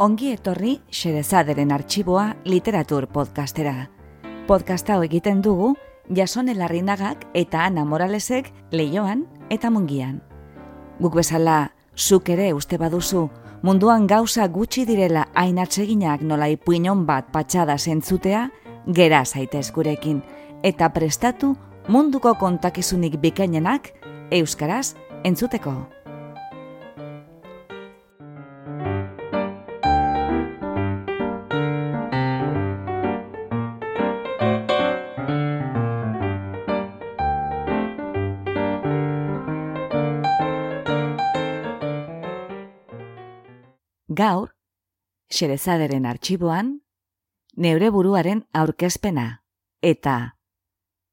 Ongi etorri Xerezaderen arxiboa literatur podcastera. Podcast hau egiten dugu Jasone Larrinagak eta Ana Moralesek leioan eta mungian. Guk bezala, zuk ere uste baduzu, munduan gauza gutxi direla hain atseginak nola ipuinon bat patxada zentzutea, gera zaitez gurekin, eta prestatu munduko kontakizunik bikainenak euskaraz entzuteko. Gaur, xerezaderen arxiboan, neure buruaren aurkezpena, eta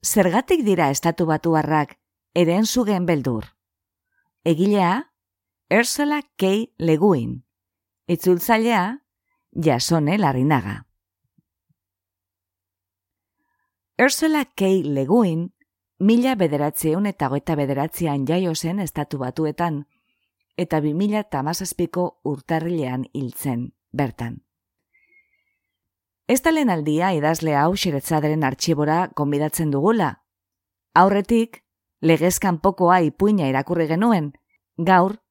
zergatik dira estatu batuarrak eren zugen beldur. Egilea, Ursula K. Leguin, itzultzailea, jasone larrinaga. Ursula K. Leguin, mila bederatzeun eta goeta bederatzean jaio zen estatu batuetan, eta 2008ko urtarrilean hiltzen, bertan. Ez talen aldia idazle hau xiretzaderen artxibora konbidatzen dugula. Aurretik, legezkan pokoa ipuina irakurri genuen, gaur,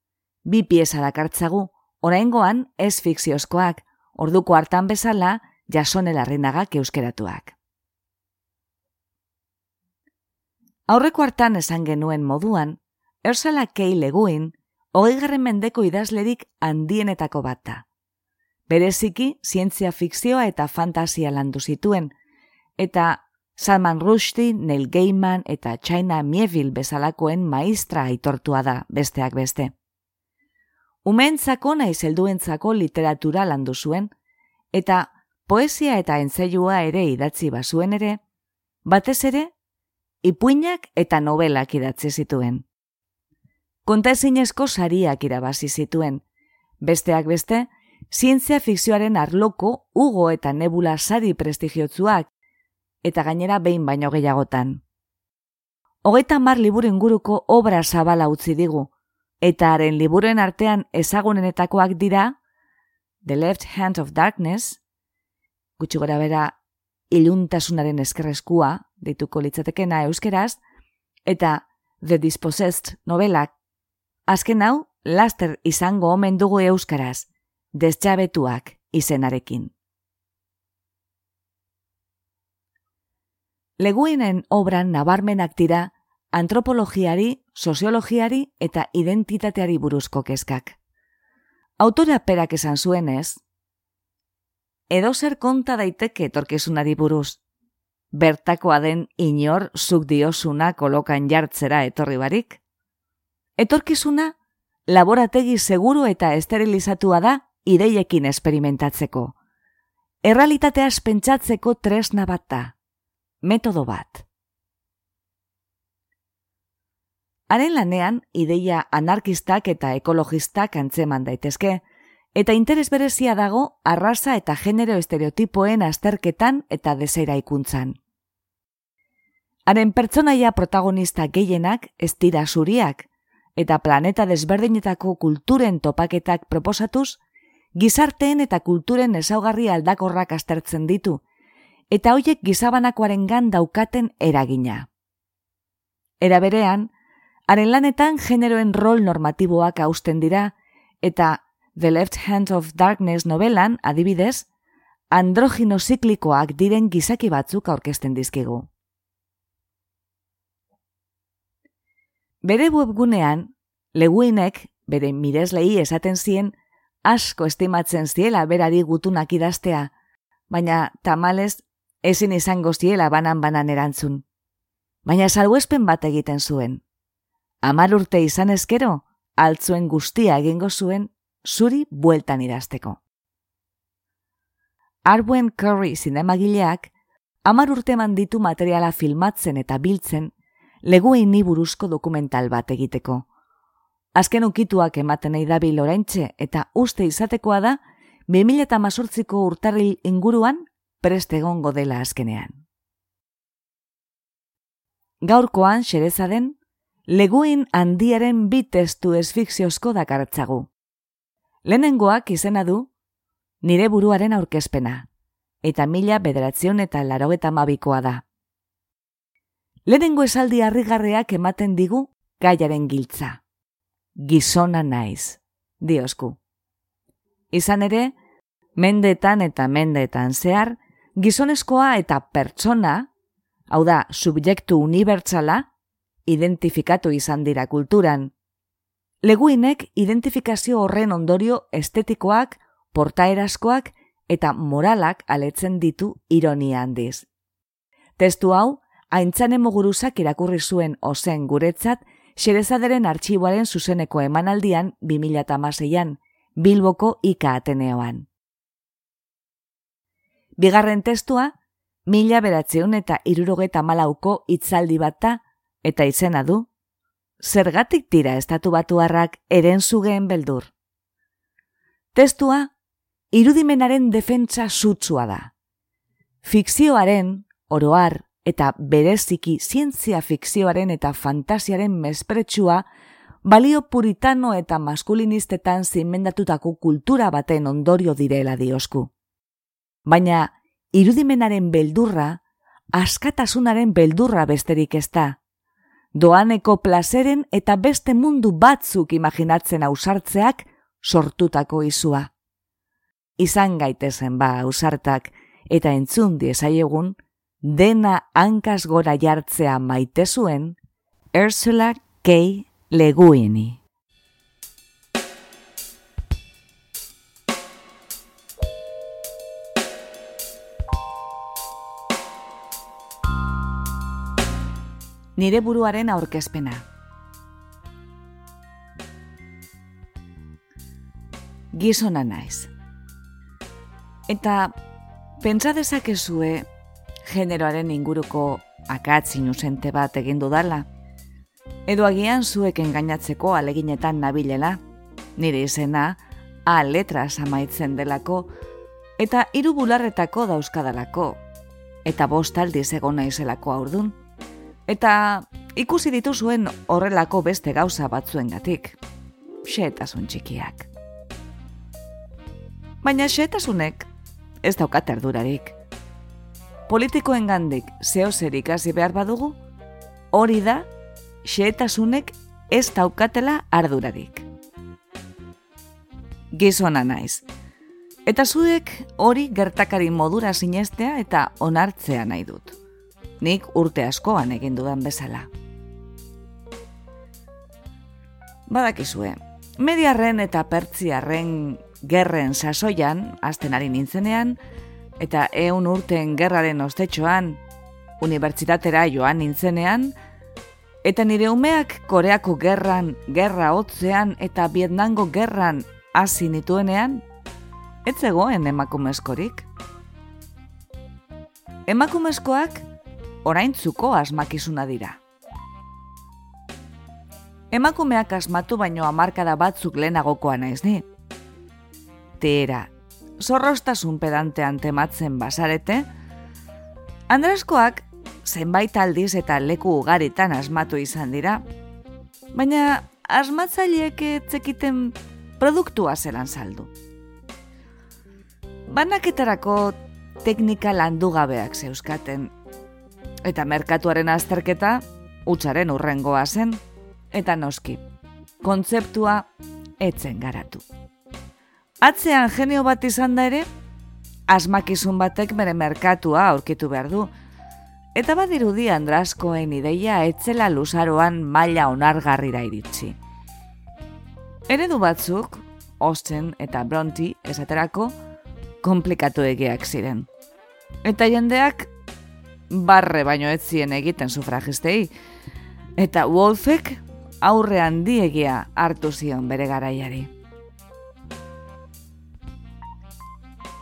bi pieza dakartzagu, oraingoan ez fikziozkoak, orduko hartan bezala, jasone larrinagak euskeratuak. Aurreko hartan esan genuen moduan, Ursula K. Leguin, hogei mendeko idazlerik handienetako bata. Bereziki, zientzia fikzioa eta fantasia landu zituen, eta Salman Rushdie, Neil Gaiman eta China Mieville bezalakoen maistra aitortua da besteak beste. Umentzako naiz helduentzako literatura landu zuen, eta poesia eta entzailua ere idatzi bazuen ere, batez ere, ipuinak eta novelak idatzi zituen kontaezinezko sariak irabazi zituen. Besteak beste, zientzia fikzioaren arloko ugo eta nebula sari prestigiotzuak, eta gainera behin baino gehiagotan. Hogeita mar liburen guruko obra zabala utzi digu, eta haren liburen artean ezagunenetakoak dira The Left Hand of Darkness, gutxi gora bera iluntasunaren eskerreskua, dituko litzatekena euskeraz, eta The Dispossessed novelak Azken hau, laster izango omen dugu euskaraz, destxabetuak izenarekin. Leguinen obran nabarmenak dira antropologiari, soziologiari eta identitateari buruzko kezkak. Autora perak esan zuenez, edo zer konta daiteke etorkezunari buruz, bertakoa den inor zuk diosuna kolokan jartzera etorri barik, Etorkizuna, laborategi seguru eta esterilizatua da ideiekin esperimentatzeko. Errealitatea pentsatzeko tresna bat da. Metodo bat. Haren lanean, ideia anarkistak eta ekologistak antzeman daitezke, eta interes berezia dago arraza eta genero estereotipoen azterketan eta dezeira ikuntzan. Haren pertsonaia protagonista gehienak ez dira zuriak, eta planeta desberdinetako kulturen topaketak proposatuz, gizarteen eta kulturen ezaugarri aldakorrak aztertzen ditu, eta hoiek gizabanakoaren gan daukaten eragina. Era berean, haren lanetan generoen rol normatiboak hausten dira, eta The Left Hand of Darkness novelan, adibidez, androgino ziklikoak diren gizaki batzuk aurkezten dizkigu. Bere webgunean, leguinek, bere mireslei esaten zien, asko estimatzen ziela berari gutunak idaztea, baina tamalez ezin izango ziela banan-banan erantzun. Baina salbuespen bat egiten zuen. Amar urte izan ezkero, altzuen guztia egingo zuen, zuri bueltan idazteko. Arbuen Curry zinemagileak, amar urte manditu materiala filmatzen eta biltzen, leguin buruzko dokumental bat egiteko. Azken ukituak ematen nahi dabil oraintxe eta uste izatekoa da 2018ko urtarril inguruan preste egongo dela azkenean. Gaurkoan xereza den, leguin handiaren bi testu esfikziozko dakartzagu. Lehenengoak izena du nire buruaren aurkezpena, eta mila bederatzion eta larogeta mabikoa da. Lehenengo esaldi harrigarreak ematen digu gaiaren giltza. Gizona naiz, diosku. Izan ere, mendetan eta mendetan zehar, gizonezkoa eta pertsona, hau da, subjektu unibertsala, identifikatu izan dira kulturan. Leguinek identifikazio horren ondorio estetikoak, portaeraskoak eta moralak aletzen ditu ironia handiz. Testu hau, haintzane moguruzak irakurri zuen ozen guretzat, xerezaderen artxiboaren zuzeneko emanaldian 2008an, Bilboko Ika Ateneoan. Bigarren testua, mila beratzeun eta irurogeta malauko itzaldi bata eta izena du, zergatik tira estatu batuarrak eren zugeen beldur. Testua, irudimenaren defentsa sutsua da. Fikzioaren, oroar, eta bereziki zientzia fikzioaren eta fantasiaren mespretsua, balio puritano eta maskulinistetan zimendatutako kultura baten ondorio direla diosku. Baina, irudimenaren beldurra, askatasunaren beldurra besterik ez da, doaneko plazeren eta beste mundu batzuk imaginatzen ausartzeak sortutako izua. Izan gaitezen ba ausartak eta entzun diezaiegun, dena hankaz gora jartzea maite zuen, Ursula K. Leguini. nire buruaren aurkezpena. Gizona naiz. Eta pentsa dezakezue generoaren inguruko akatz inusente bat egin dudala. Edo agian zuek engainatzeko aleginetan nabilela, nire izena A letra amaitzen delako, eta hiru bularretako dauzkadalako, eta bost aldiz egon naizelako aurdun. Eta ikusi dituzuen horrelako beste gauza batzuengatik. Xetasun txikiak. Baina xetasunek ez daukat erdurarik. Politikoen gandik zeo hasi behar badugu, hori da xetasunek ez daukatela ardurarik. Gizona naiz. Eta zuek hori gertakari modura sinestea eta onartzea nahi dut nik urte askoan egin dudan bezala. Badakizue, mediarren eta pertsiarren gerren sasoian, azten ari nintzenean, eta eun urten gerraren ostetxoan, unibertsitatera joan nintzenean, eta nire umeak koreako gerran, gerra hotzean eta vietnango gerran hasi nituenean, ez zegoen emakumezkorik. Emakumezkoak oraintzuko asmakizuna dira. Emakumeak asmatu baino hamarkada batzuk lehenagokoa naiz ni. Tera, zorrostasun pedantean tematzen basarete, Andreskoak zenbait aldiz eta leku ugaritan asmatu izan dira, baina asmatzaileek etzekiten produktua zelan saldu. Banaketarako teknika landugabeak zeuskaten, eta merkatuaren azterketa utxaren urrengoa zen, eta noski, kontzeptua etzen garatu. Atzean genio bat izan da ere, asmakizun batek bere merkatua aurkitu behar du, eta badirudi Andraskoen ideia etzela luzaroan maila onargarrira iritsi. Eredu batzuk, Osten eta Bronti esaterako, komplikatu egiak ziren. Eta jendeak barre baino ez zien egiten sufragistei, eta Wolfek aurre handiegia hartu zion bere garaiari.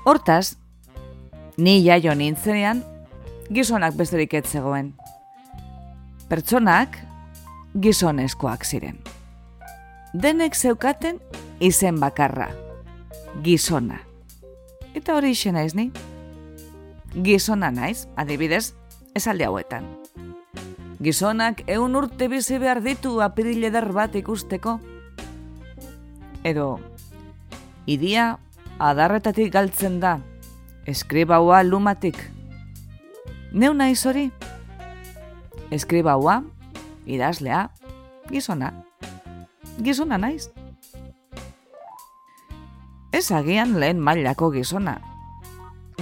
Hortaz, ni jaio nintzenean, gizonak besterik ez zegoen. Pertsonak gizonezkoak ziren. Denek zeukaten izen bakarra, gizona. Eta hori izena ez ni? gizona naiz, adibidez, esalde hauetan. Gizonak eun urte bizi behar ditu apirile bat ikusteko. Edo, idia adarretatik galtzen da, eskribaua lumatik. Neu nahi hori? Eskribaua, idazlea, gizona. Gizona naiz. Ez agian lehen mailako gizona.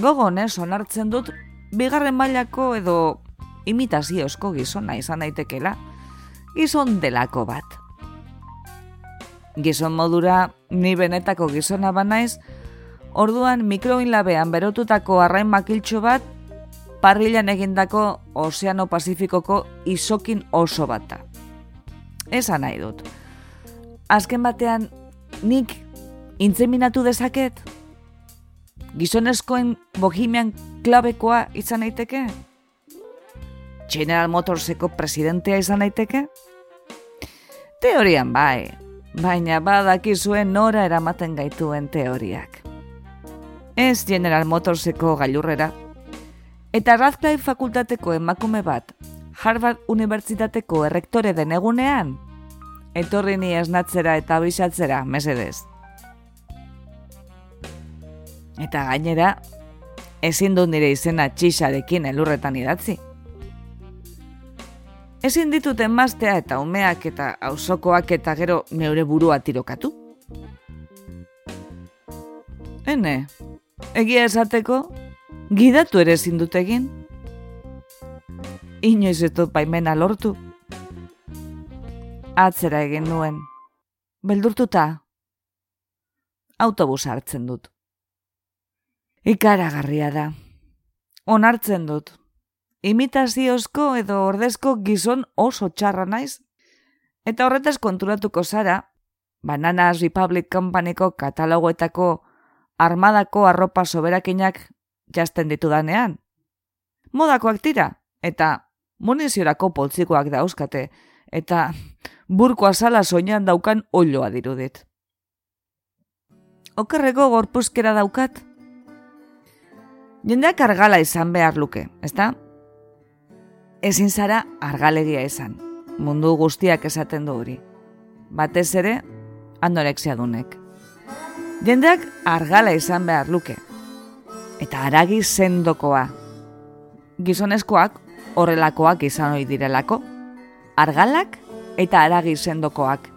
Gogo honez onartzen dut, bigarren mailako edo imitaziozko gizona izan daitekela, gizon delako bat. Gizon modura ni benetako gizona banaiz, orduan mikroinlabean berotutako arrain makiltxo bat, parrilan egindako Ozeano Pasifikoko isokin oso bata. Esan nahi dut. Azken batean, nik intzeminatu dezaket? Gizonezkoen bohemian klabekoa izan daiteke? General Motorseko presidentea izan daiteke? Teorian bai, baina badakizuen nora eramaten gaituen teoriak. Ez General Motorseko gailurrera. Eta Radcliffe fakultateko emakume bat, Harvard Unibertsitateko errektore den egunean, etorri ni esnatzera eta bisatzera, mesedez. Eta gainera, ezin du nire izena txixarekin elurretan idatzi. Ezin ditut emaztea eta umeak eta auzokoak eta gero neure burua tirokatu. Hene, egia esateko, gidatu ere ezin dut egin. Inoiz dut baimena lortu. Atzera egin nuen. Beldurtuta. Autobus hartzen dut. Ikaragarria da. Onartzen dut. Imitaziozko edo ordezko gizon oso txarra naiz. Eta horretaz konturatuko zara, Bananas Republic Companyko katalogoetako armadako arropa soberakinak jasten ditudanean. Modakoak tira, eta muniziorako poltzikoak dauzkate, eta burko azala soinan daukan oloa dirudit. Okerreko gorpuzkera daukat, Jendeak argala izan behar luke, ezta? Ezin zara argalegia izan. Mundu guztiak esaten du hori. Batez ere, andorexia dunek. Jendeak argala izan behar luke. Eta aragi sendokoa. Gizonezkoak horrelakoak izan hori direlako. Argalak eta aragi sendokoak.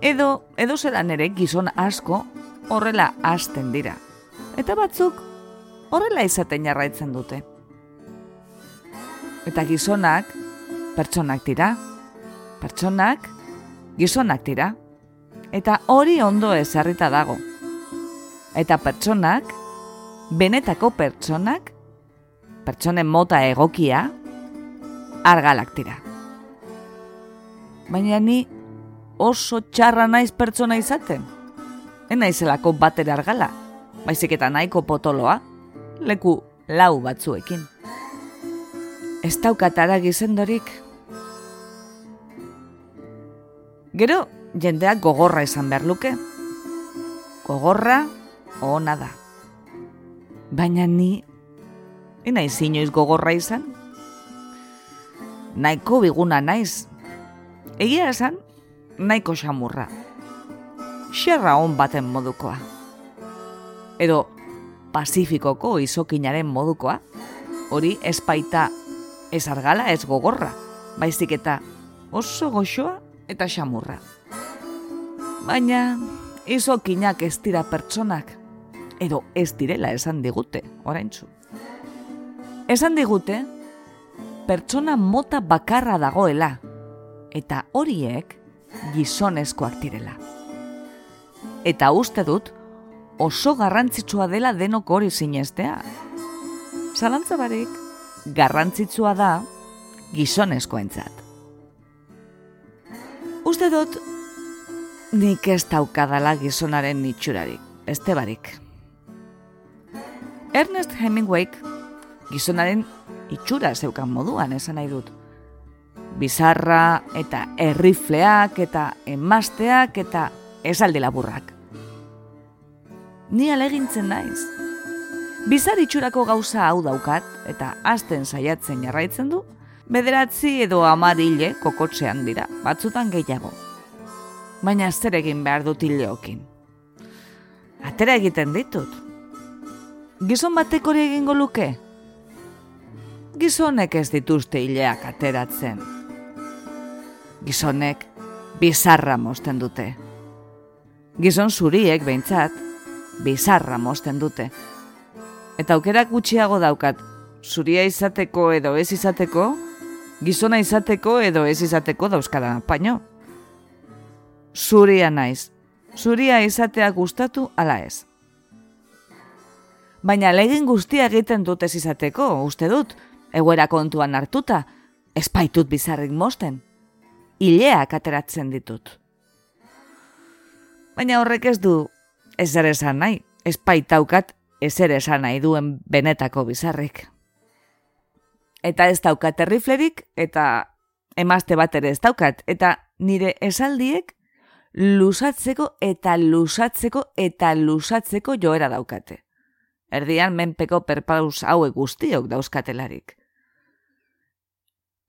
Edo, edo zelan ere gizon asko horrela hasten dira. Eta batzuk horrela izaten jarraitzen dute. Eta gizonak, pertsonak dira, pertsonak, gizonak dira, eta hori ondo ezarrita dago. Eta pertsonak, benetako pertsonak, pertsonen mota egokia, argalak dira. Baina ni oso txarra naiz pertsona izaten. Enaizelako batera argala, baizik eta nahiko potoloa leku lau batzuekin. Ez daukatara gizendorik. Gero, jendeak gogorra izan behar luke. Gogorra, ona da. Baina ni, ina izinoiz gogorra izan? Naiko biguna naiz. Egia esan, naiko xamurra. Xerra hon baten modukoa. Edo, Pasifikoko izokinaren modukoa, hori espaita ez argala ez gogorra, baizik eta oso goxoa eta xamurra. Baina izokinak ez dira pertsonak, edo ez direla esan digute, oraintzu. Esan digute, pertsona mota bakarra dagoela, eta horiek gizonezkoak direla. Eta uste dut, oso garrantzitsua dela denok hori sinestea. Zalantza barik, garrantzitsua da gizonezko entzat. Uste dut, nik ez daukadala gizonaren itxurarik, beste barik. Ernest Hemingway gizonaren itxura zeukan moduan esan nahi dut. Bizarra eta errifleak eta emasteak eta esaldi laburrak ni alegintzen naiz. Bizar itxurako gauza hau daukat, eta azten saiatzen jarraitzen du, bederatzi edo amarile kokotxean dira, batzutan gehiago. Baina zer egin behar dut hileokin. atera egiten ditut. Gizon batek hori egingo luke? Gizonek ez dituzte hileak ateratzen. Gizonek bizarra mosten dute. Gizon zuriek behintzat, bizarra mosten dute. Eta aukerak gutxiago daukat, zuria izateko edo ez izateko, gizona izateko edo ez izateko dauzkara paino. Zuria naiz, zuria izatea gustatu ala ez. Baina legin guztia egiten dut ez izateko, uste dut, eguera kontuan hartuta, espaitut bizarrik mosten. Ileak ateratzen ditut. Baina horrek ez du ezer esan nahi, espaitaukat ezer esan nahi duen benetako bizarrik. Eta ez daukat erriflerik, eta emazte bat ere ez daukat, eta nire esaldiek lusatzeko eta lusatzeko eta lusatzeko joera daukate. Erdian menpeko perpaus hauek guztiok dauzkatelarik.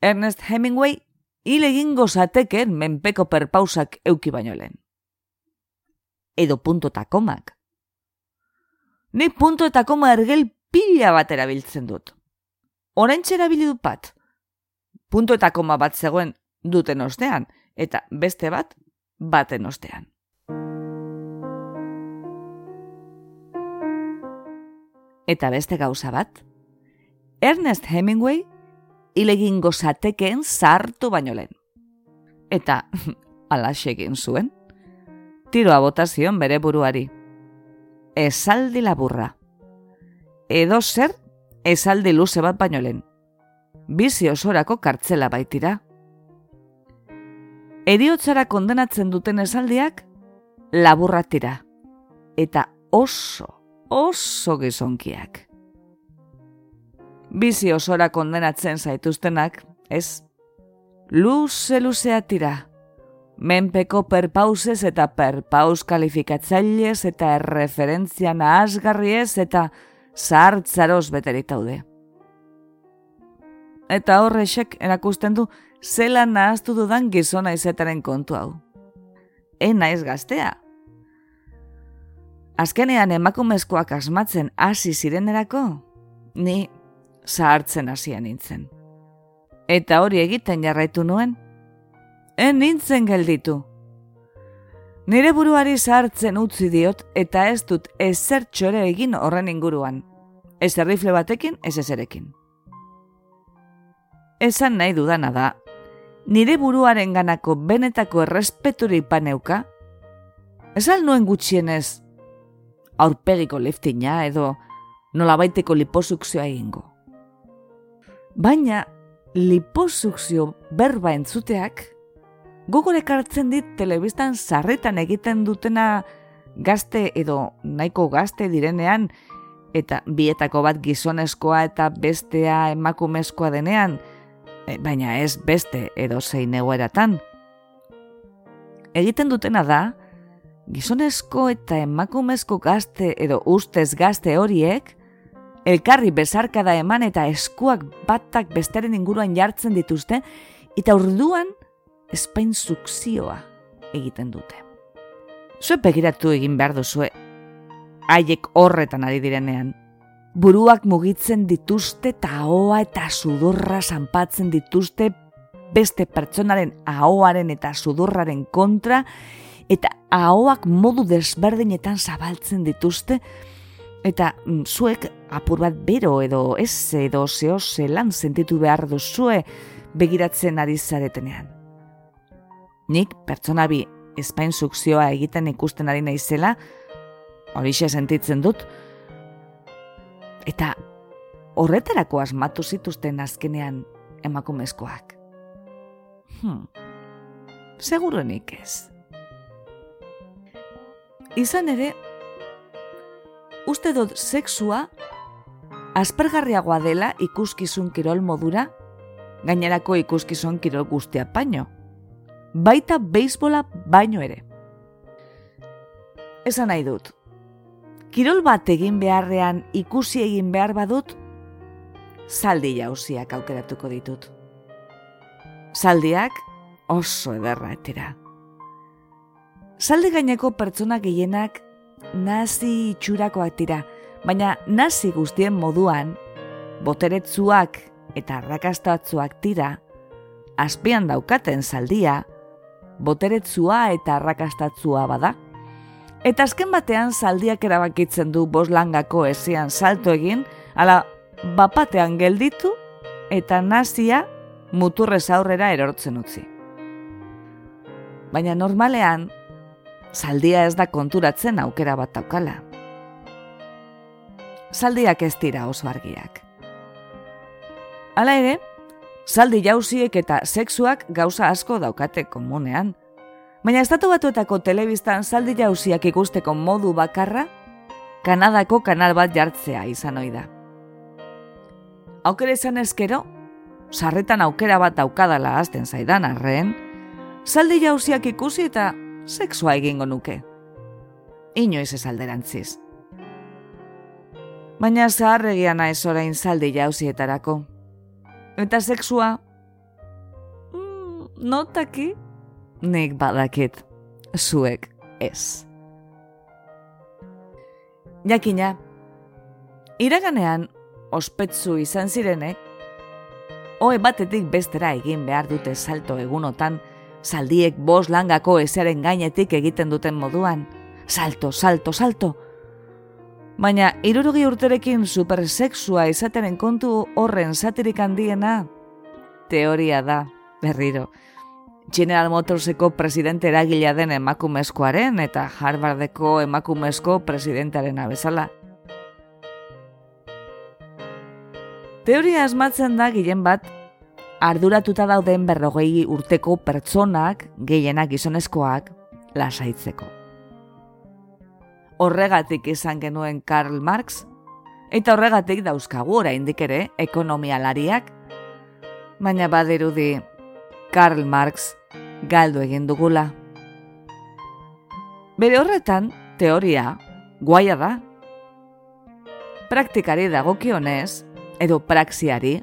Ernest Hemingway hile egingo zateken menpeko perpausak euki baino lehen. Edo punto eta komak. Ni punto eta koma ergel pila bat erabiltzen dut. Horen txera dut bat. Punto eta koma bat zegoen duten ostean, eta beste bat baten ostean. Eta beste gauza bat, Ernest Hemingway hilegin gozatekeen sartu baino lehen. Eta alaxe egin zuen, tiroa botazion bere buruari. Esaldi laburra. Edo zer, esaldi luze bat baino lehen. Bizi osorako kartzela baitira. Eriotzara kondenatzen duten esaldiak laburratira. Eta oso, oso gizonkiak. Bizi osora kondenatzen zaituztenak, ez? Luze luzea tira. Menpeko perpausez eta perpaus kalifikatzailez eta erreferentzia nahazgarriez eta zahartzaroz beteritaude. Eta horrexek erakusten du zela nahaztu dudan gizona izetaren kontu hau. E naiz gaztea. Azkenean emakumezkoak asmatzen hasi zirenerako, ni zahartzen hasian nintzen. Eta hori egiten jarraitu nuen, en nintzen gelditu. Nire buruari zahartzen utzi diot eta ez dut ezer txore egin horren inguruan. Ez rifle batekin, ez ezerekin. Esan nahi dudana da, nire buruaren ganako benetako errespeturi paneuka, ez nuen gutxienez aurpegiko liftina edo nolabaiteko liposukzioa egingo. Baina liposukzio berba entzuteak gogorek hartzen dit telebistan sarretan egiten dutena gazte edo nahiko gazte direnean eta bietako bat gizonezkoa eta bestea emakumezkoa denean, Eh, baina ez beste edo zein egoeratan. Egiten dutena da, gizonezko eta emakumezko gazte edo ustez gazte horiek, elkarri bezarkada eman eta eskuak batak besteren inguruan jartzen dituzte, eta urduan espain zukzioa egiten dute. Zue begiratu egin behar duzue, haiek horretan ari direnean, buruak mugitzen dituzte eta ahoa eta sudurra zanpatzen dituzte beste pertsonaren ahoaren eta sudurraren kontra eta ahoak modu desberdinetan zabaltzen dituzte eta mm, zuek apur bat bero edo ez edo zeo zelan sentitu behar duzue begiratzen ari zaretenean. Nik pertsona bi espain sukzioa egiten ikusten ari naizela, horixe sentitzen dut, Eta horretarako asmatu zituzten azkenean emakumezkoak. Hmm. Seguruenik ez. Izan ere, uste dut sexua aspergarriagoa dela ikuskizun kirol modura, gainerako ikuskizun kirol guztia paino. Baita beisbola baino ere. Esan nahi dut, kirol bat egin beharrean ikusi egin behar badut, zaldi jauziak aukeratuko ditut. Zaldiak oso ederra etera. Zaldi gaineko pertsona gehienak nazi itxurakoak dira, baina nazi guztien moduan, boteretzuak eta arrakastatzuak dira, azpian daukaten zaldia, boteretzua eta arrakastatzua bada. Eta azken batean zaldiak erabakitzen du boslangako esian salto egin, ala bapatean gelditu eta nazia muturrez aurrera erortzen utzi. Baina normalean, zaldia ez da konturatzen aukera bat daukala. Zaldiak ez dira oso argiak. Hala ere, zaldi jauziek eta sexuak gauza asko daukate komunean. Baina estatu batuetako telebistan zaldi jauziak ikusteko modu bakarra, Kanadako kanal bat jartzea izan ohi da. Aukera izan ezkero, sarretan aukera bat daukadala azten zaidan arren, zaldi jauziak ikusi eta sexua egingo nuke. Inoiz ez alderantziz. Baina zaharregia naiz orain zaldi jauzietarako. Eta sexua? Mm, notaki? Nik badakit. Zuek ez. Jakina, iraganean ospetsu izan zirenek, hoe batetik bestera egin behar dute salto egunotan, zaldiek bos langako ezaren gainetik egiten duten moduan. Salto, salto, salto! Baina, irurugi urterekin supersexua izatenen kontu horren satirik handiena, teoria da, berriro. General Motorseko presidente eragila den emakumezkoaren eta Harvardeko emakumezko presidentaren abezala. Teoria asmatzen da gilen bat, arduratuta dauden berrogei urteko pertsonak, gehienak gizonezkoak, lasaitzeko horregatik izan genuen Karl Marx, eta horregatik dauzkagu oraindik ere ekonomialariak, baina badirudi Karl Marx galdu egin dugula. Bere horretan, teoria, guaia da. Praktikari dagokionez, edo praxiari,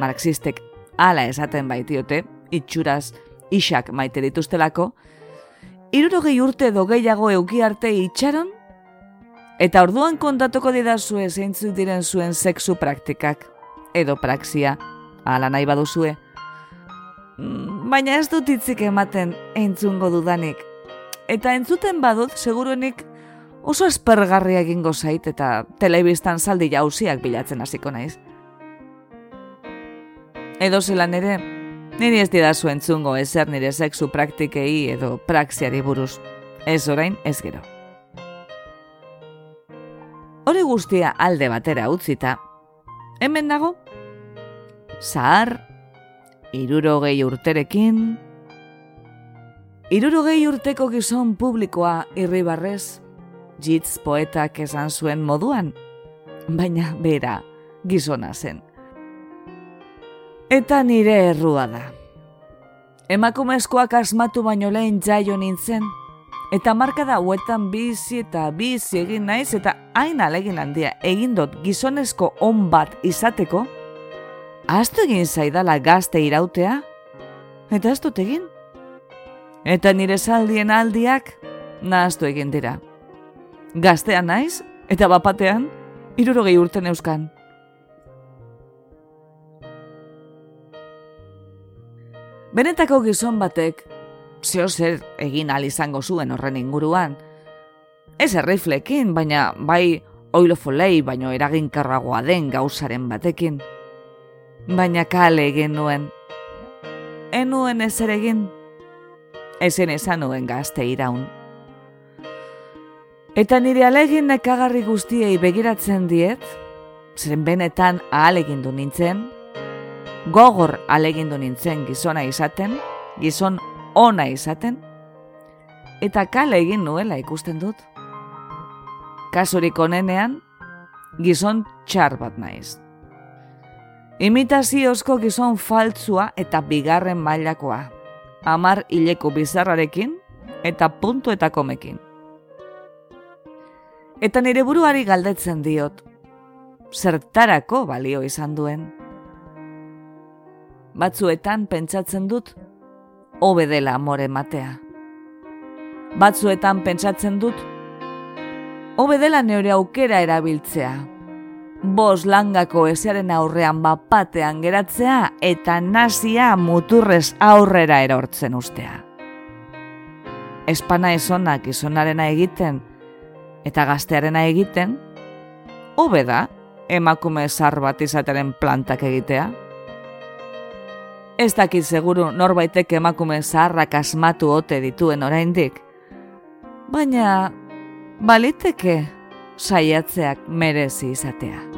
marxistek ala esaten baitiote, itxuraz isak maite dituztelako, irurogei urte edo gehiago euki arte itxaron, Eta orduan kontatuko didazue zeintzuk diren zuen sexu praktikak, edo praxia, ala nahi baduzue. Mm, baina ez dut hitzik ematen entzungo dudanik. Eta entzuten badut, seguruenik oso espergarria egingo zait eta telebistan zaldi jauziak bilatzen hasiko naiz. Edo zelan ere, niri ez didazu entzungo ezer nire sexu praktikei edo praxiari buruz. Ez orain, ez gero. Hori guztia alde batera utzita, hemen dago, zahar, irurogei urterekin, irurogei urteko gizon publikoa irribarrez, jitz poetak esan zuen moduan, baina bera gizona zen. Eta nire errua da. Emakumezkoak asmatu baino lehen jaio nintzen, Eta marka da huetan bizi eta bizi egin naiz eta hain alegin handia egin dut gizonezko on bat izateko, Aztu egin zaidala gazte irautea? Eta ez dut egin? Eta nire saldien aldiak nahaztu egin dira. Gaztean naiz eta bapatean irurogei urten euskan. Benetako gizon batek zeo zer egin al izango zuen horren inguruan. Ez erriflekin, baina bai oilofolei baino eraginkarragoa den gauzaren batekin. Baina kale egin nuen. Enuen ez egin. Ezen esan nuen gazte iraun. Eta nire alegin nekagarri guztiei begiratzen diet, zeren benetan ahalegindu nintzen, gogor alegindu nintzen gizona izaten, gizon ona izaten, eta kale egin nuela ikusten dut. Kasurik onenean, gizon txar bat naiz. Imitaziozko gizon faltzua eta bigarren mailakoa, amar hileko bizarrarekin eta puntu eta komekin. Eta nire buruari galdetzen diot, zertarako balio izan duen. Batzuetan pentsatzen dut, hobe dela amore matea. Batzuetan pentsatzen dut, Hobe dela neure aukera erabiltzea. Bos langako ezearen aurrean bapatean geratzea eta nazia muturrez aurrera erortzen ustea. Espana izonak izonarena egiten eta gaztearena egiten, hobe da emakume zar bat izateren plantak egitea. Ez dakit seguru norbaitek emakume zaharrak asmatu ote dituen oraindik, baina baliteke saiatzeak merezi izatea.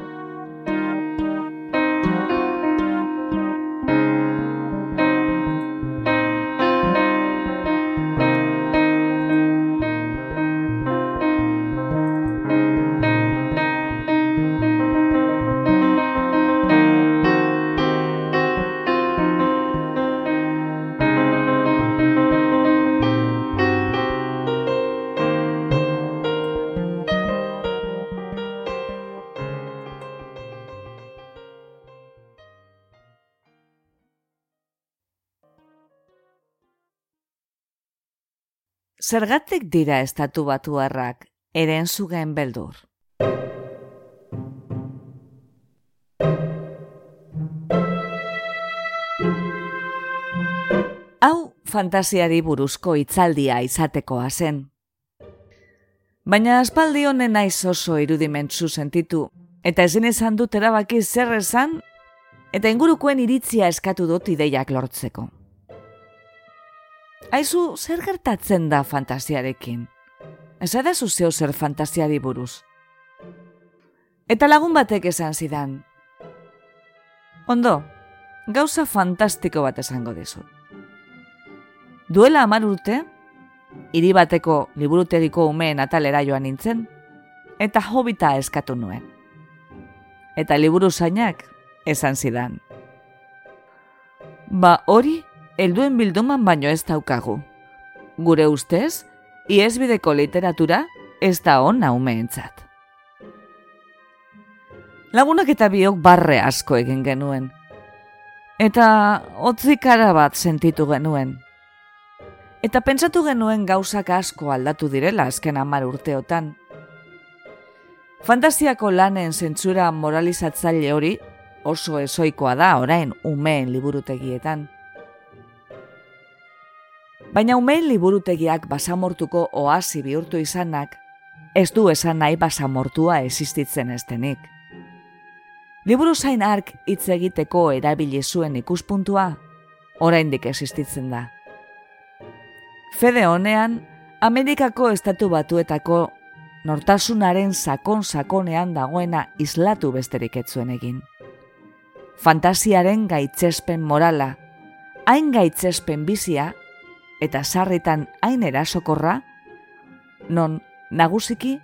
Zergatik dira estatu batuarrak eren zugen beldur. Hau fantasiari buruzko hitzaldia izatekoa zen. Baina aspaldi honen naiz oso irudimentzu sentitu, eta ezin izan dut erabaki zer esan, eta ingurukoen iritzia eskatu dut ideiak lortzeko. Aizu, zer gertatzen da fantasiarekin? Ez da zuzeo zer fantasiari buruz. Eta lagun batek esan zidan. Ondo, gauza fantastiko bat esango dizu. Duela amar urte, hiri bateko liburutegiko umeen atalera joan nintzen, eta hobita eskatu nuen. Eta liburu zainak esan zidan. Ba hori helduen bilduman baino ez daukagu. Gure ustez, iesbideko literatura ez da hona umeentzat. Lagunak eta biok barre asko egin genuen. Eta otzikara bat sentitu genuen. Eta pentsatu genuen gauzak asko aldatu direla azken amar urteotan. Fantasiako lanen zentzura moralizatzaile hori oso ezoikoa da orain umeen liburutegietan. Baina umeen liburutegiak basamortuko oasi bihurtu izanak, ez du esan nahi basamortua existitzen estenik. Liburu zain ark hitz egiteko erabili zuen ikuspuntua, oraindik existitzen da. Fede honean, Amerikako estatu batuetako nortasunaren sakon-sakonean dagoena islatu besterik etzuen egin. Fantasiaren gaitzespen morala, hain gaitzespen bizia, eta sarritan hain erasokorra, non nagusiki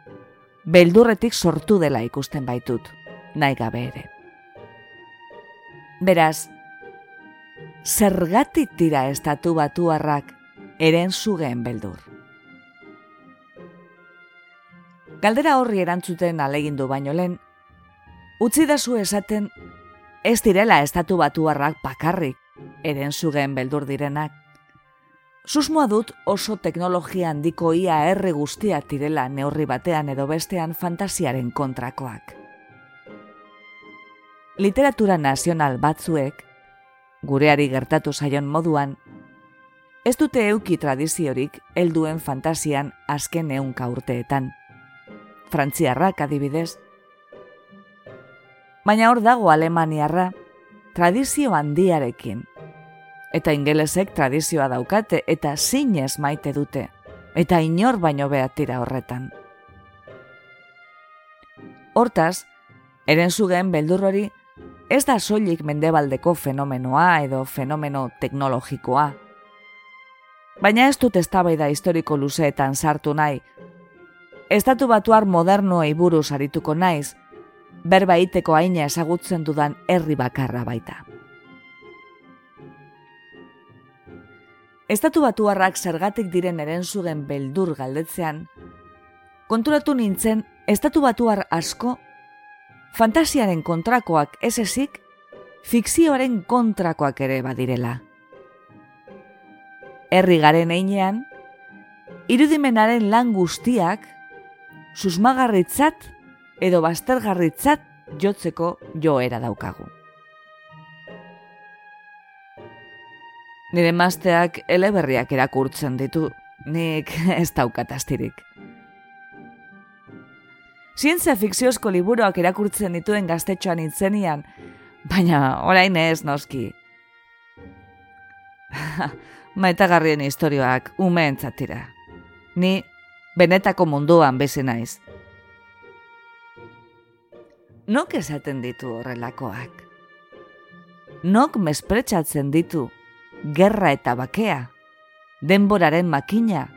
beldurretik sortu dela ikusten baitut, nahi gabe ere. Beraz, zergatik tira estatu batuarrak eren zugeen beldur. Galdera horri erantzuten alegindu baino lehen, utzi da zu esaten ez direla estatu batuarrak bakarrik eren zugeen beldur direnak, Susmoa dut oso teknologia handiko ia erre guztia direla neurri batean edo bestean fantasiaren kontrakoak. Literatura nazional batzuek, gureari gertatu zaion moduan, ez dute euki tradiziorik helduen fantasian azken eunka urteetan. Frantziarrak adibidez. Baina hor dago Alemaniarra, tradizio handiarekin, eta ingelesek tradizioa daukate eta zinez maite dute, eta inor baino behatira horretan. Hortaz, eren zugeen beldurrori, ez da soilik mendebaldeko fenomenoa edo fenomeno teknologikoa. Baina ez dut eztabaida historiko luzeetan sartu nahi. Estatu batuar modernoei buruz arituko naiz, berbaiteko aina ezagutzen dudan herri bakarra baita. Estatu batuarrak zergatik diren erenzugen beldur galdetzean, konturatu nintzen, estatu batuar asko, fantasiaren kontrakoak ez ezik, fikzioaren kontrakoak ere badirela. Herri garen einean, irudimenaren lan guztiak, susmagarritzat edo baztergarritzat jotzeko joera daukagu. Nire mazteak eleberriak erakurtzen ditu, nik ez daukatastirik. Zientzia fikziozko liburuak erakurtzen dituen gaztetxoan intzenian, baina orain ez noski. Maetagarrien historioak umeentzatira. Ni benetako munduan bezi naiz. Nok esaten ditu horrelakoak? Nok mespretsatzen ditu gerra eta bakea, denboraren makina,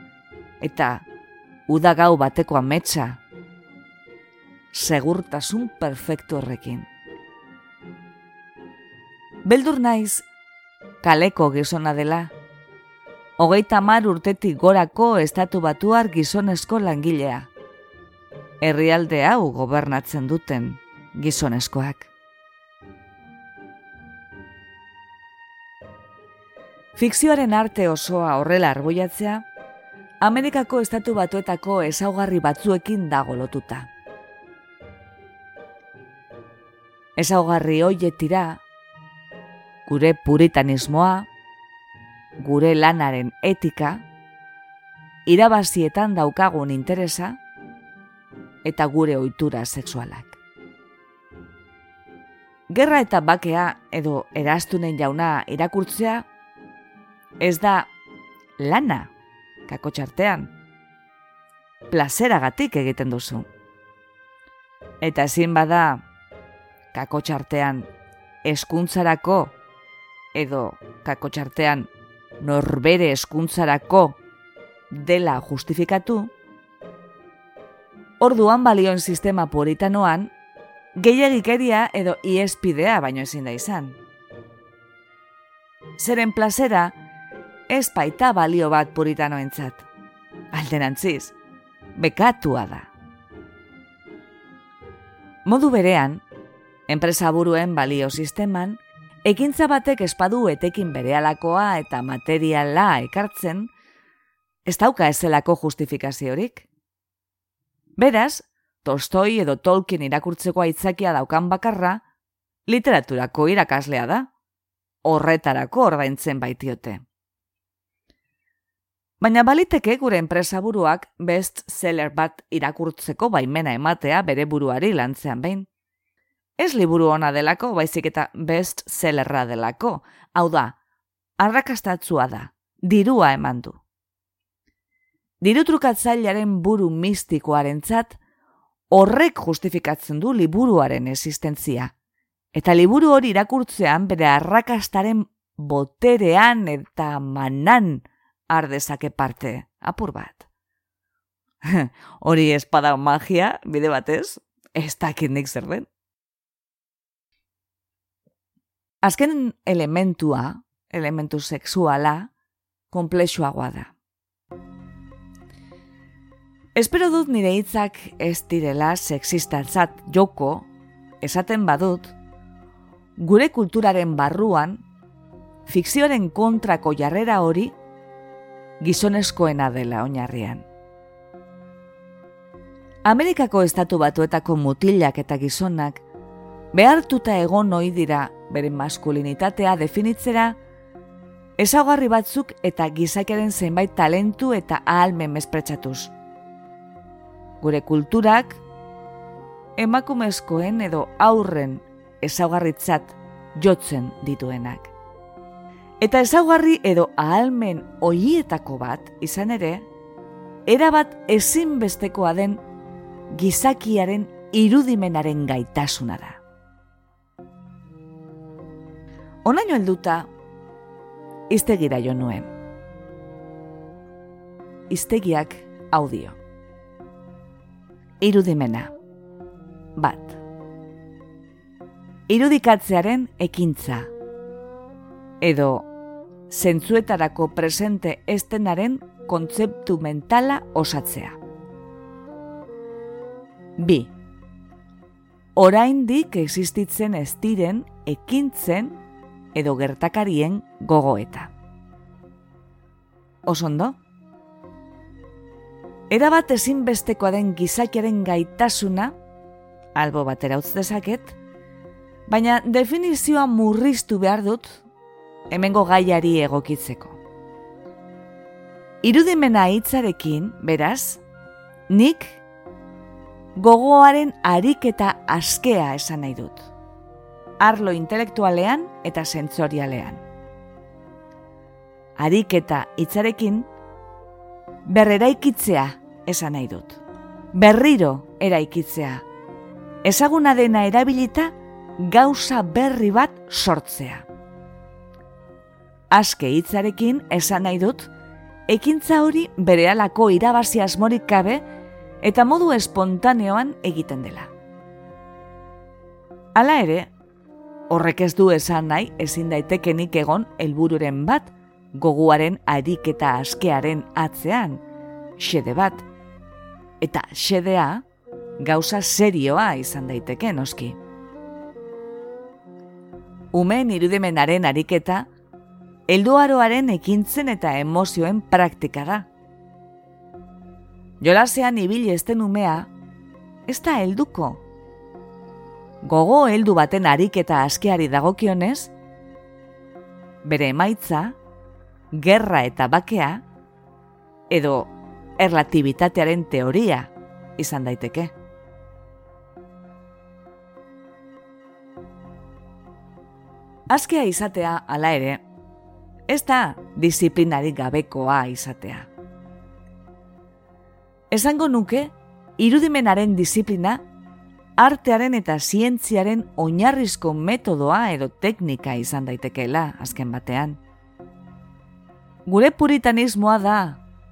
eta udagau bateko ametsa, segurtasun perfektu horrekin. Beldur naiz, kaleko gizona dela, hogeita mar urtetik gorako estatu batuar gizonezko langilea. Herrialde hau gobernatzen duten gizonezkoak. Fikzioaren arte osoa horrela arboiatzea, Amerikako estatu batuetako ezaugarri batzuekin dago lotuta. Ezaugarri hoietira, gure puritanismoa, gure lanaren etika, irabazietan daukagun interesa, eta gure ohitura sexualak. Gerra eta bakea edo erastunen jauna irakurtzea ez da lana kakotxartean. Plazeragatik egiten duzu. Eta ezin bada kakotxartean eskuntzarako edo kakotxartean norbere eskuntzarako dela justifikatu, orduan balioen sistema puritanoan gehiagikeria edo iespidea baino ezin da izan. Zeren plazera, ez baita balio bat puritanoentzat. Alderantziz, bekatua da. Modu berean, enpresa buruen balio sisteman, ekintza batek espadu etekin berealakoa eta materiala ekartzen, ez dauka ezelako justifikaziorik. Beraz, Tolstoi edo Tolkien irakurtzeko aitzakia daukan bakarra, literaturako irakaslea da, horretarako ordaintzen baitiote. Baina baliteke gure enpresa buruak best seller bat irakurtzeko baimena ematea bere buruari lantzean behin. Ez liburu ona delako, baizik eta best sellerra delako. Hau da, arrakastatzua da, dirua eman du. Diru trukatzailearen buru mistikoaren zat, horrek justifikatzen du liburuaren existentzia. Eta liburu hori irakurtzean bere arrakastaren boterean eta manan, ardezake parte, apur bat. Hori espada magia, bide batez, ez dakit nik zer den. Azken elementua, elementu sexuala, komplexuagoa da. Espero dut nire hitzak ez direla sexistatzat joko, esaten badut, gure kulturaren barruan, fikzioaren kontrako jarrera hori gizonezkoena dela oinarrian. Amerikako estatu batuetako mutilak eta gizonak behartuta egon ohi dira bere maskulinitatea definitzera ezaugarri batzuk eta gizakeren zenbait talentu eta ahalmen mespretsatuz. Gure kulturak emakumezkoen edo aurren ezaugarritzat jotzen dituenak. Eta ezaugarri edo ahalmen oietako bat, izan ere, erabat ezinbestekoa den gizakiaren irudimenaren gaitasuna da. Onaino helduta, iztegira jo nuen. Iztegiak audio. Irudimena. Bat. Irudikatzearen ekintza edo zentzuetarako presente estenaren kontzeptu mentala osatzea. Bi. Oraindik existitzen ez diren ekintzen edo gertakarien gogoeta. Osondo? Erabat ezinbestekoa den gizakiaren gaitasuna, albo batera utz dezaket, baina definizioa murriztu behar dut, hemengo gaiari egokitzeko. Irudimena hitzarekin, beraz, nik gogoaren ariketa askea esan nahi dut. Arlo intelektualean eta sentzorialean. Ariketa hitzarekin berreraikitzea esan nahi dut. Berriro eraikitzea. Ezaguna dena erabilita gauza berri bat sortzea. Aske hitzarekin esan nahi dut, ekintza hori berehalako irabazi asmorik kabe eta modu espontaneoan egiten dela. Hala ere, horrek ez du esan nahi ezin daitekenik egon helbururen bat goguaren ariketa askearen atzean, xede bat, eta xedea gauza serioa izan daiteke noski. Umen irudimenaren ariketa, helduaroaren ekintzen eta emozioen praktika da. Jolasean ibili esten umea, ez da helduko. Gogo heldu baten ariketa askeari dagokionez, bere emaitza, gerra eta bakea, edo erlatibitatearen teoria izan daiteke. Askea izatea hala ere, ez da disiplinarik gabekoa izatea. Esango nuke, irudimenaren disiplina, artearen eta zientziaren oinarrizko metodoa edo teknika izan daitekeela azken batean. Gure puritanismoa da,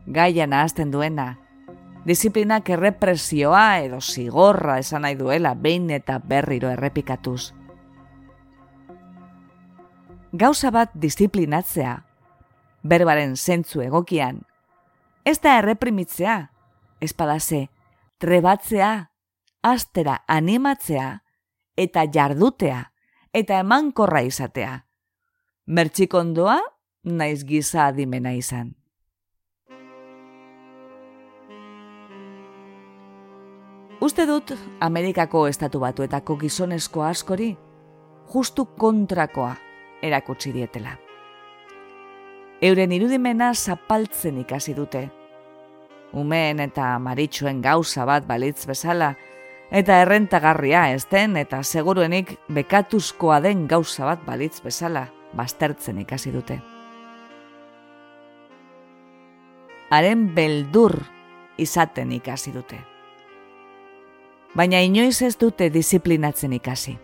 gaia nahazten duena, disiplinak errepresioa edo zigorra esan nahi duela behin eta berriro errepikatuz. Gauza bat disiplinatzea, berbaren zentzu egokian, ez da erreprimitzea, espadase, trebatzea, astera animatzea, eta jardutea, eta emankorra izatea. Mertxikondoa, naiz giza adimena izan. Uste dut Amerikako estatu batuetako gizonezko askori justu kontrakoa erakutsi dietela. Euren irudimena zapaltzen ikasi dute, umeen eta maritxuen gauza bat balitz bezala, eta errentagarria ez den eta seguruenik bekatuzkoa den gauza bat balitz bezala, baztertzen ikasi dute. Haren beldur izaten ikasi dute. Baina inoiz ez dute disiplinatzen ikasi.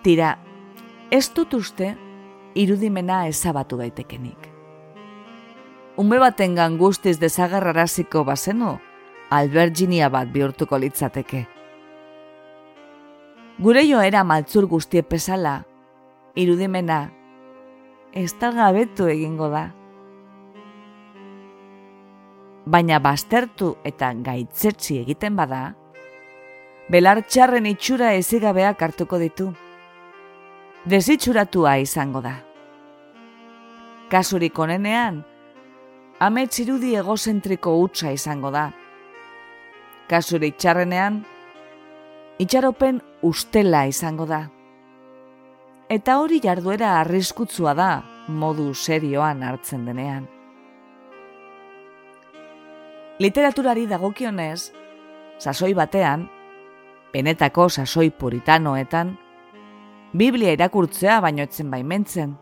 Tira, ez dut uste irudimena ezabatu daitekenik. Ume baten guztiz dezagarraraziko bazenu, alberginia bat bihurtuko litzateke. Gure joera maltzur guztie pesala, irudimena, ez gabetu egingo da. Baina baztertu eta gaitzetsi egiten bada, belar txarren itxura ezigabeak hartuko ditu desitxuratua izango da. Kasurik onenean, amets irudi egozentriko utza izango da. Kasurik txarrenean, itxaropen ustela izango da. Eta hori jarduera arriskutzua da modu serioan hartzen denean. Literaturari dagokionez, sasoi batean, benetako sasoi puritanoetan, Biblia irakurtzea baino etzen baimentzen.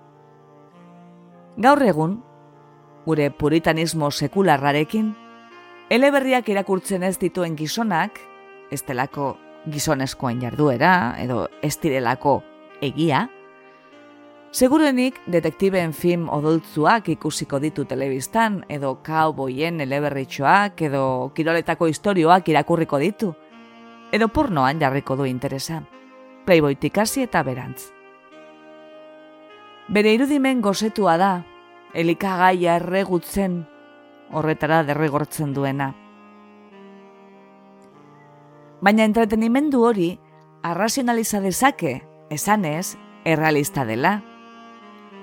Gaur egun, gure puritanismo sekularrarekin, eleberriak irakurtzen ez dituen gizonak, ez delako gizonezkoen jarduera, edo ez direlako egia, segurenik detektiben film odoltzuak ikusiko ditu telebistan, edo kauboien eleberritxoak, edo kiroletako istorioak irakurriko ditu, edo pornoan jarriko du interesa. Playboytik hasi eta berantz. Bere irudimen gozetua da, elikagaia erregutzen, horretara derregortzen duena. Baina entretenimendu hori, arrazionaliza dezake, esanez, errealista dela.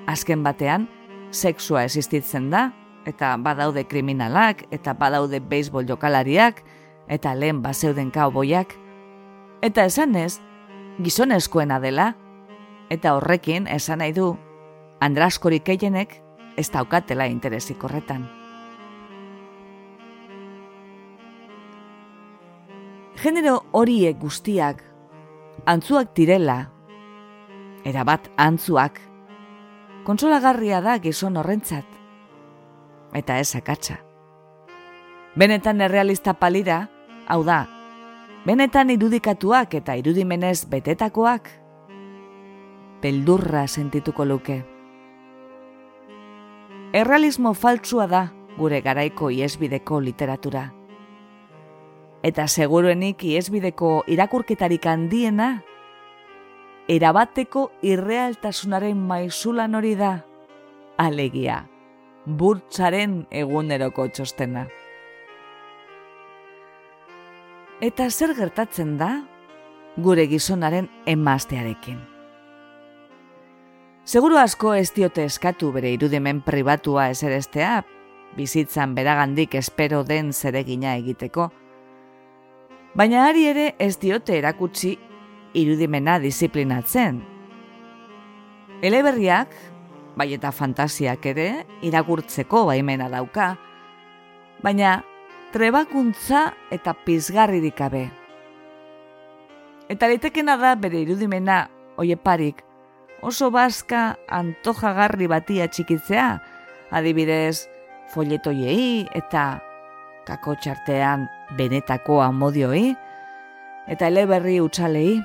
Azken batean, sexua existitzen da, eta badaude kriminalak, eta badaude beisbol jokalariak, eta lehen baseuden kauboiak. Eta esan ez, gizonezkoena dela, eta horrekin esan nahi du, andraskorik eienek ez daukatela interesik horretan. Genero horiek guztiak, antzuak direla, erabat antzuak, kontsolagarria da gizon horrentzat, eta ez akatsa. Benetan errealista palira, hau da, benetan irudikatuak eta irudimenez betetakoak, beldurra sentituko luke. Errealismo faltsua da gure garaiko iesbideko literatura. Eta seguruenik iesbideko irakurketarik handiena, erabateko irrealtasunaren maizulan hori da, alegia burtsaren eguneroko txostena. Eta zer gertatzen da gure gizonaren emaztearekin. Seguru asko ez diote eskatu bere irudimen pribatua eserestea, bizitzan beragandik espero den zeregina egiteko, baina ari ere ez diote erakutsi irudimena disiplinatzen. Eleberriak, bai eta fantasiak ere, irakurtzeko baimena dauka, baina trebakuntza eta pizgarririk abe. Eta litekena da bere irudimena, oieparik, oso baska antojagarri batia txikitzea, adibidez, folletoiei eta kakotxartean benetako amodioi, eta eleberri utxalei,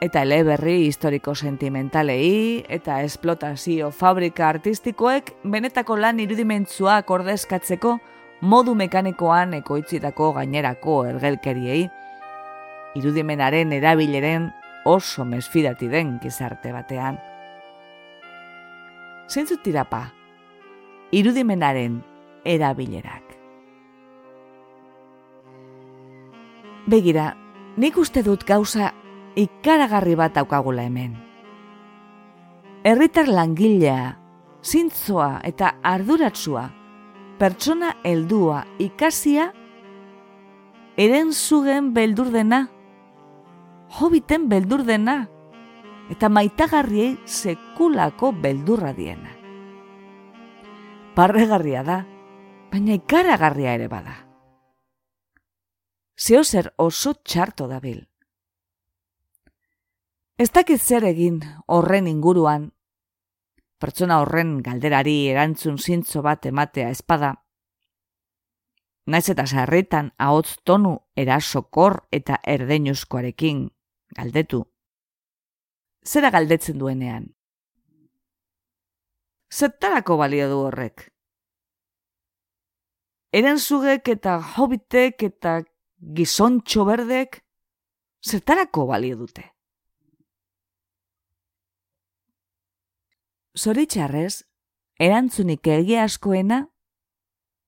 eta eleberri historiko sentimentalei eta esplotazio fabrika artistikoek benetako lan irudimentzuak ordezkatzeko modu mekanikoan ekoitzitako gainerako ergelkeriei, irudimenaren erabileren oso mesfidati den gizarte batean. Zentzut tirapa, irudimenaren erabilerak. Begira, nik uste dut gauza ikaragarri bat daukagula hemen. Herritar langilea, zintzoa eta arduratsua, pertsona heldua ikasia, eren zugen beldur dena, hobiten beldur dena, eta maitagarriei sekulako beldurra diena. Parregarria da, baina ikaragarria ere bada. Zeo zer oso txarto dabil. Ez dakit zer egin horren inguruan, pertsona horren galderari erantzun zintzo bat ematea espada. Naiz eta sarritan ahotz tonu erasokor eta erdeinuzkoarekin galdetu. Zera galdetzen duenean? Zertarako balio du horrek? Erenzugek eta hobitek eta gizontxo berdek zertarako balio dute? Zoritxarrez, erantzunik egia askoena,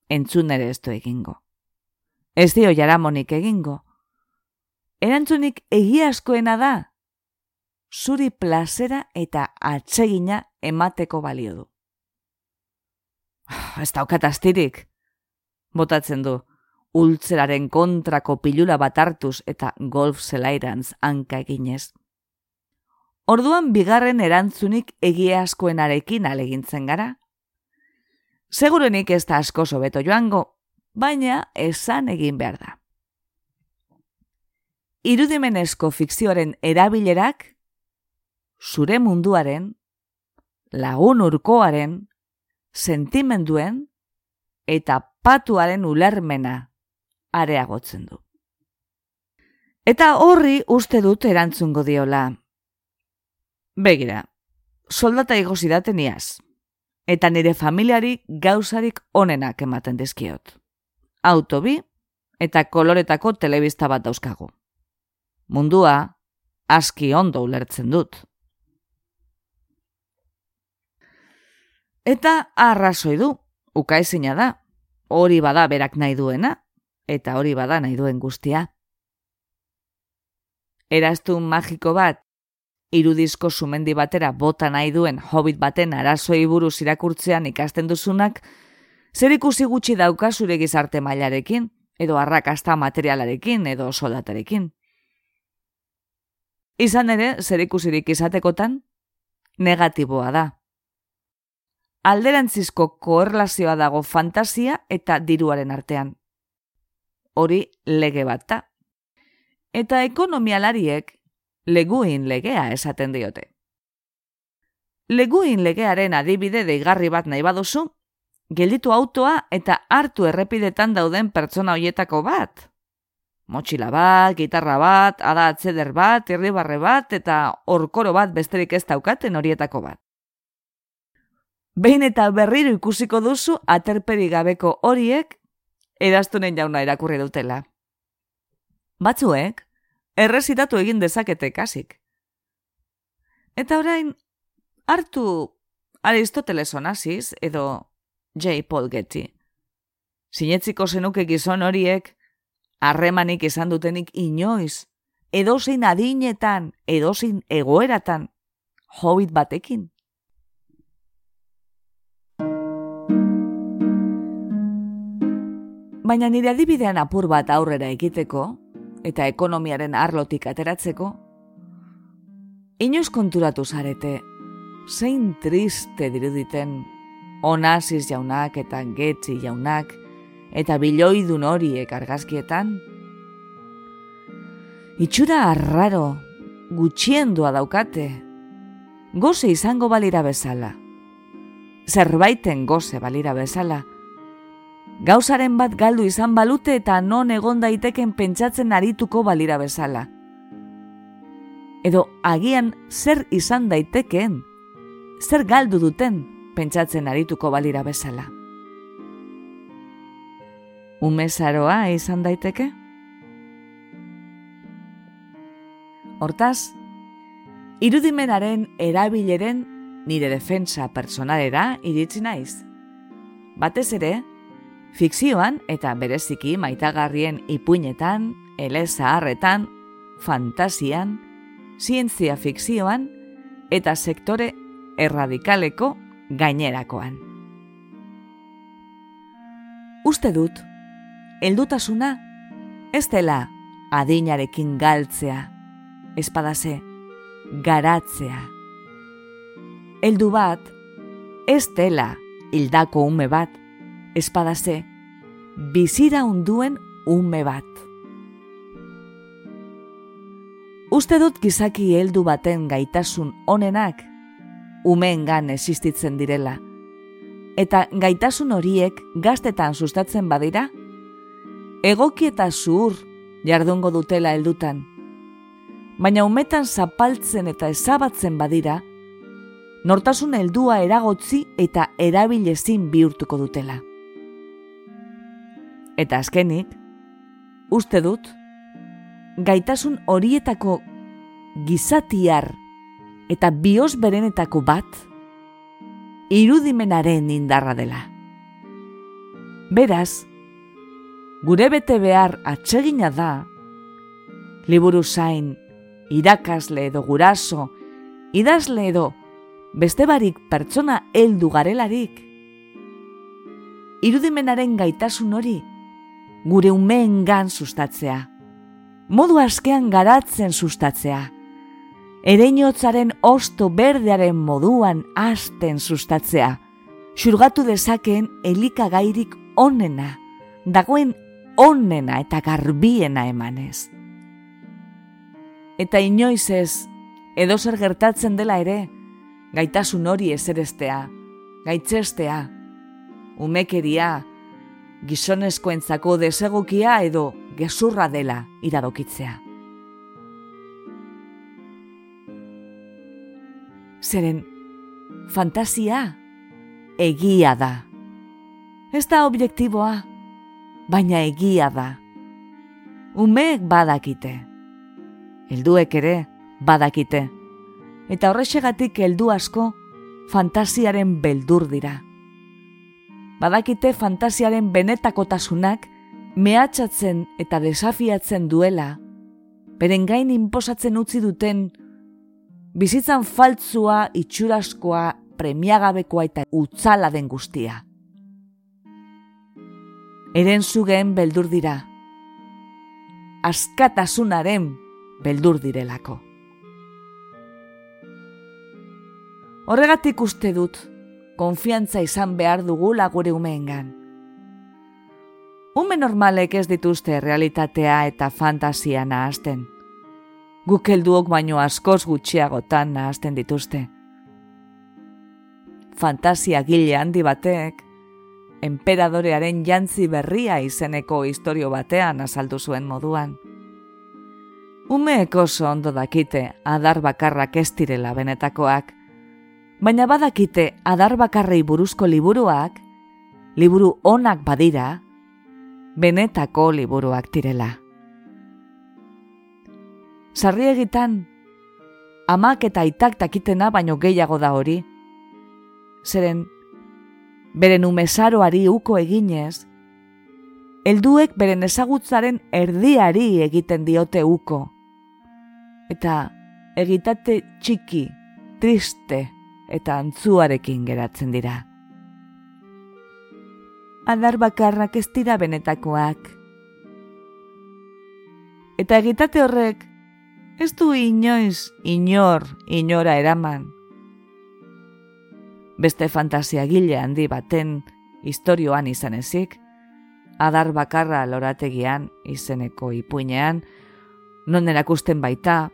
entzun ere ez egingo. Ez dio jaramonik egingo. Erantzunik egia askoena da, zuri plazera eta atsegina emateko balio du. Ez daukat astirik, botatzen du, ultzeraren kontrako pilula bat hartuz eta golf zelairantz hanka eginez. Orduan bigarren erantzunik egia askoenarekin alegintzen gara. Segurenik ez da asko sobeto joango, baina esan egin behar da. Irudimenezko fikzioaren erabilerak, zure munduaren, lagun urkoaren, sentimenduen eta patuaren ulermena areagotzen du. Eta horri uste dut erantzungo diola, Begira, soldata igo zidaten iaz, eta nire familiari gauzarik onenak ematen dizkiot. Autobi eta koloretako telebista bat dauzkagu. Mundua, aski ondo ulertzen dut. Eta arrazoi du, ukaezina da, hori bada berak nahi duena, eta hori bada nahi duen guztia. Eraztun magiko bat irudizko sumendi batera bota nahi duen hobbit baten arazoi buruz irakurtzean ikasten duzunak, zer ikusi gutxi dauka zure gizarte mailarekin, edo arrakasta materialarekin, edo soldatarekin. Izan ere, zer ikusirik izatekotan, negatiboa da. Alderantzizko koerlazioa dago fantasia eta diruaren artean. Hori lege bat da. Eta ekonomialariek leguin legea esaten diote. Leguin legearen adibide deigarri bat nahi baduzu, gelditu autoa eta hartu errepidetan dauden pertsona hoietako bat. Motxila bat, gitarra bat, ada atzeder bat, irribarre bat eta orkoro bat besterik ez daukaten horietako bat. Behin eta berriro ikusiko duzu aterperi gabeko horiek edaztunen jauna erakurri dutela. Batzuek, errezitatu egin dezakete kasik. Eta orain, hartu Aristoteles onaziz edo J. Paul Getty. Sinetziko zenuke gizon horiek, harremanik izan dutenik inoiz, edozein adinetan, edozein egoeratan, hobbit batekin. Baina nire adibidean apur bat aurrera egiteko, eta ekonomiaren arlotik ateratzeko, inoiz konturatu zarete, zein triste diruditen onaziz jaunak eta getzi jaunak, eta biloidun horiek argazkietan. Itxura arraro, gutxiendua daukate, goze izango balira bezala. Zerbaiten goze balira bezala. Gauzaren bat galdu izan balute eta non egon daiteken pentsatzen arituko balira bezala. Edo agian zer izan daiteken, zer galdu duten, pentsatzen arituko balira bezala. Umezaroa izan daiteke? Hortaz, irudimenaren erabileren nire defensa personalera iritsi naiz. Batez ere, fikzioan eta bereziki maitagarrien ipuinetan, eleza harretan, fantasian, zientzia fikzioan eta sektore erradikaleko gainerakoan. Uste dut, heldutasuna ez dela adinarekin galtzea, espadase, garatzea. Heldu bat, ez dela hildako ume bat, espadase, bizira unduen ume bat. Uste dut gizaki heldu baten gaitasun onenak umeengan existitzen direla. Eta gaitasun horiek gaztetan sustatzen badira, egoki eta zuhur jardungo dutela heldutan. Baina umetan zapaltzen eta ezabatzen badira, nortasun heldua eragotzi eta erabilezin bihurtuko dutela. Eta azkenik, uste dut, gaitasun horietako gizatiar eta bios berenetako bat, irudimenaren indarra dela. Beraz, gure bete behar atsegina da, liburu zain, irakasle edo guraso, idazle edo beste barik pertsona heldu garelarik, irudimenaren gaitasun hori gure umeen gan sustatzea, modu askean garatzen sustatzea, ereinotzaren osto berdearen moduan hasten sustatzea, xurgatu dezakeen elikagairik onena, dagoen onena eta garbiena emanez. Eta inoiz ez, edo zer gertatzen dela ere, gaitasun hori ezerestea, gaitzestea, umekeria, gizonezkoentzako desegokia edo gezurra dela iradokitzea. zeren fantasia egia da. Ez da objektiboa, baina egia da. Umeek badakite. Helduek ere badakite. Eta horrexegatik heldu asko fantasiaren beldur dira. Badakite fantasiaren benetakotasunak mehatxatzen eta desafiatzen duela, beren gain inposatzen utzi duten Bizitzan faltzua, itxuraskoa, premiagabekoa eta utzala den guztia. Eren zugeen beldur dira. Askatasunaren beldur direlako. Horregatik uste dut, konfiantza izan behar dugu lagure umeengan. Ume normalek ez dituzte realitatea eta fantasia nahazten. Guk helduok baino askoz gutxiagotan nahazten dituzte. Fantasia gile handi batek, emperadorearen jantzi berria izeneko historio batean azaldu zuen moduan. Umeek oso ondo dakite adar bakarrak ez direla benetakoak, baina badakite adar bakarrei buruzko liburuak, liburu onak badira, benetako liburuak direla. Sarri egitan, amak eta aitak takitena baino gehiago da hori. Zeren, beren umezaroari uko eginez, helduek beren ezagutzaren erdiari egiten diote uko. Eta egitate txiki, triste eta antzuarekin geratzen dira adar bakarrak ez dira benetakoak. Eta egitate horrek, ez du inoiz, inor, inora eraman. Beste fantasia gile handi baten historioan izan ezik, adar bakarra lorategian izeneko ipuinean, non erakusten baita,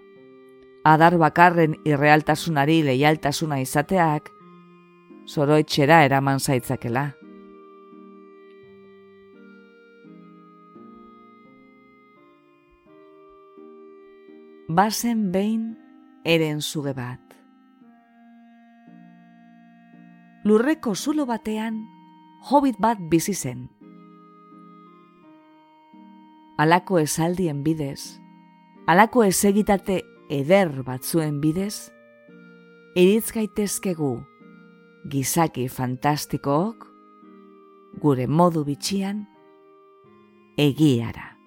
adar bakarren irrealtasunari leialtasuna izateak, zoroetxera eraman zaitzakela. bazen behin eren zuge bat. Lurreko zulo batean, hobit bat bizi zen. Alako esaldien bidez, alako esegitate eder batzuen bidez, iritz gaitezkegu gizaki fantastikook, gure modu bitxian, egiara.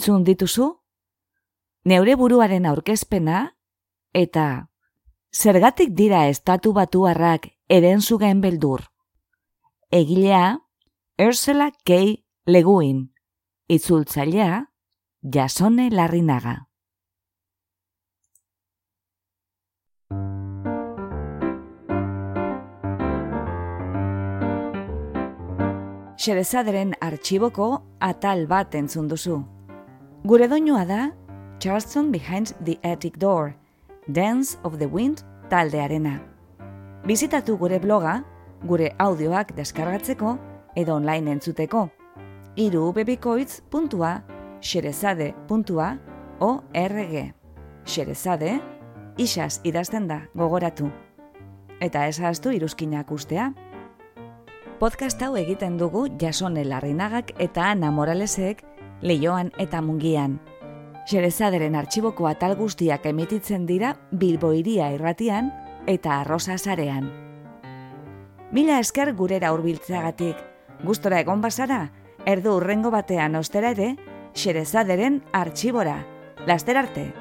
Entzun dituzu, neure buruaren aurkezpena eta zergatik dira estatu batuarrak eren zugen beldur. Egilea, Ursula K. Leguin, itzultzailea, jasone larrinaga. Xerezaderen artxiboko atal bat entzun duzu. Gure doinua da Charleston Behind the Attic Door, Dance of the Wind taldearena. Bizitatu gure bloga, gure audioak deskargatzeko edo online entzuteko. Iru xerezade.org Xerezade, isaz idazten da, gogoratu. Eta ezaztu iruzkinak ustea. Podcast hau egiten dugu jasone larrinagak eta Ana Moralesek leioan eta mungian. Xerezaderen artxiboko atal guztiak emititzen dira bilboiria irratian eta arrosa zarean. Mila esker gurera hurbiltzeagatik, gustora egon bazara, erdu urrengo batean ostera ere, xerezaderen artxibora. Laster arte!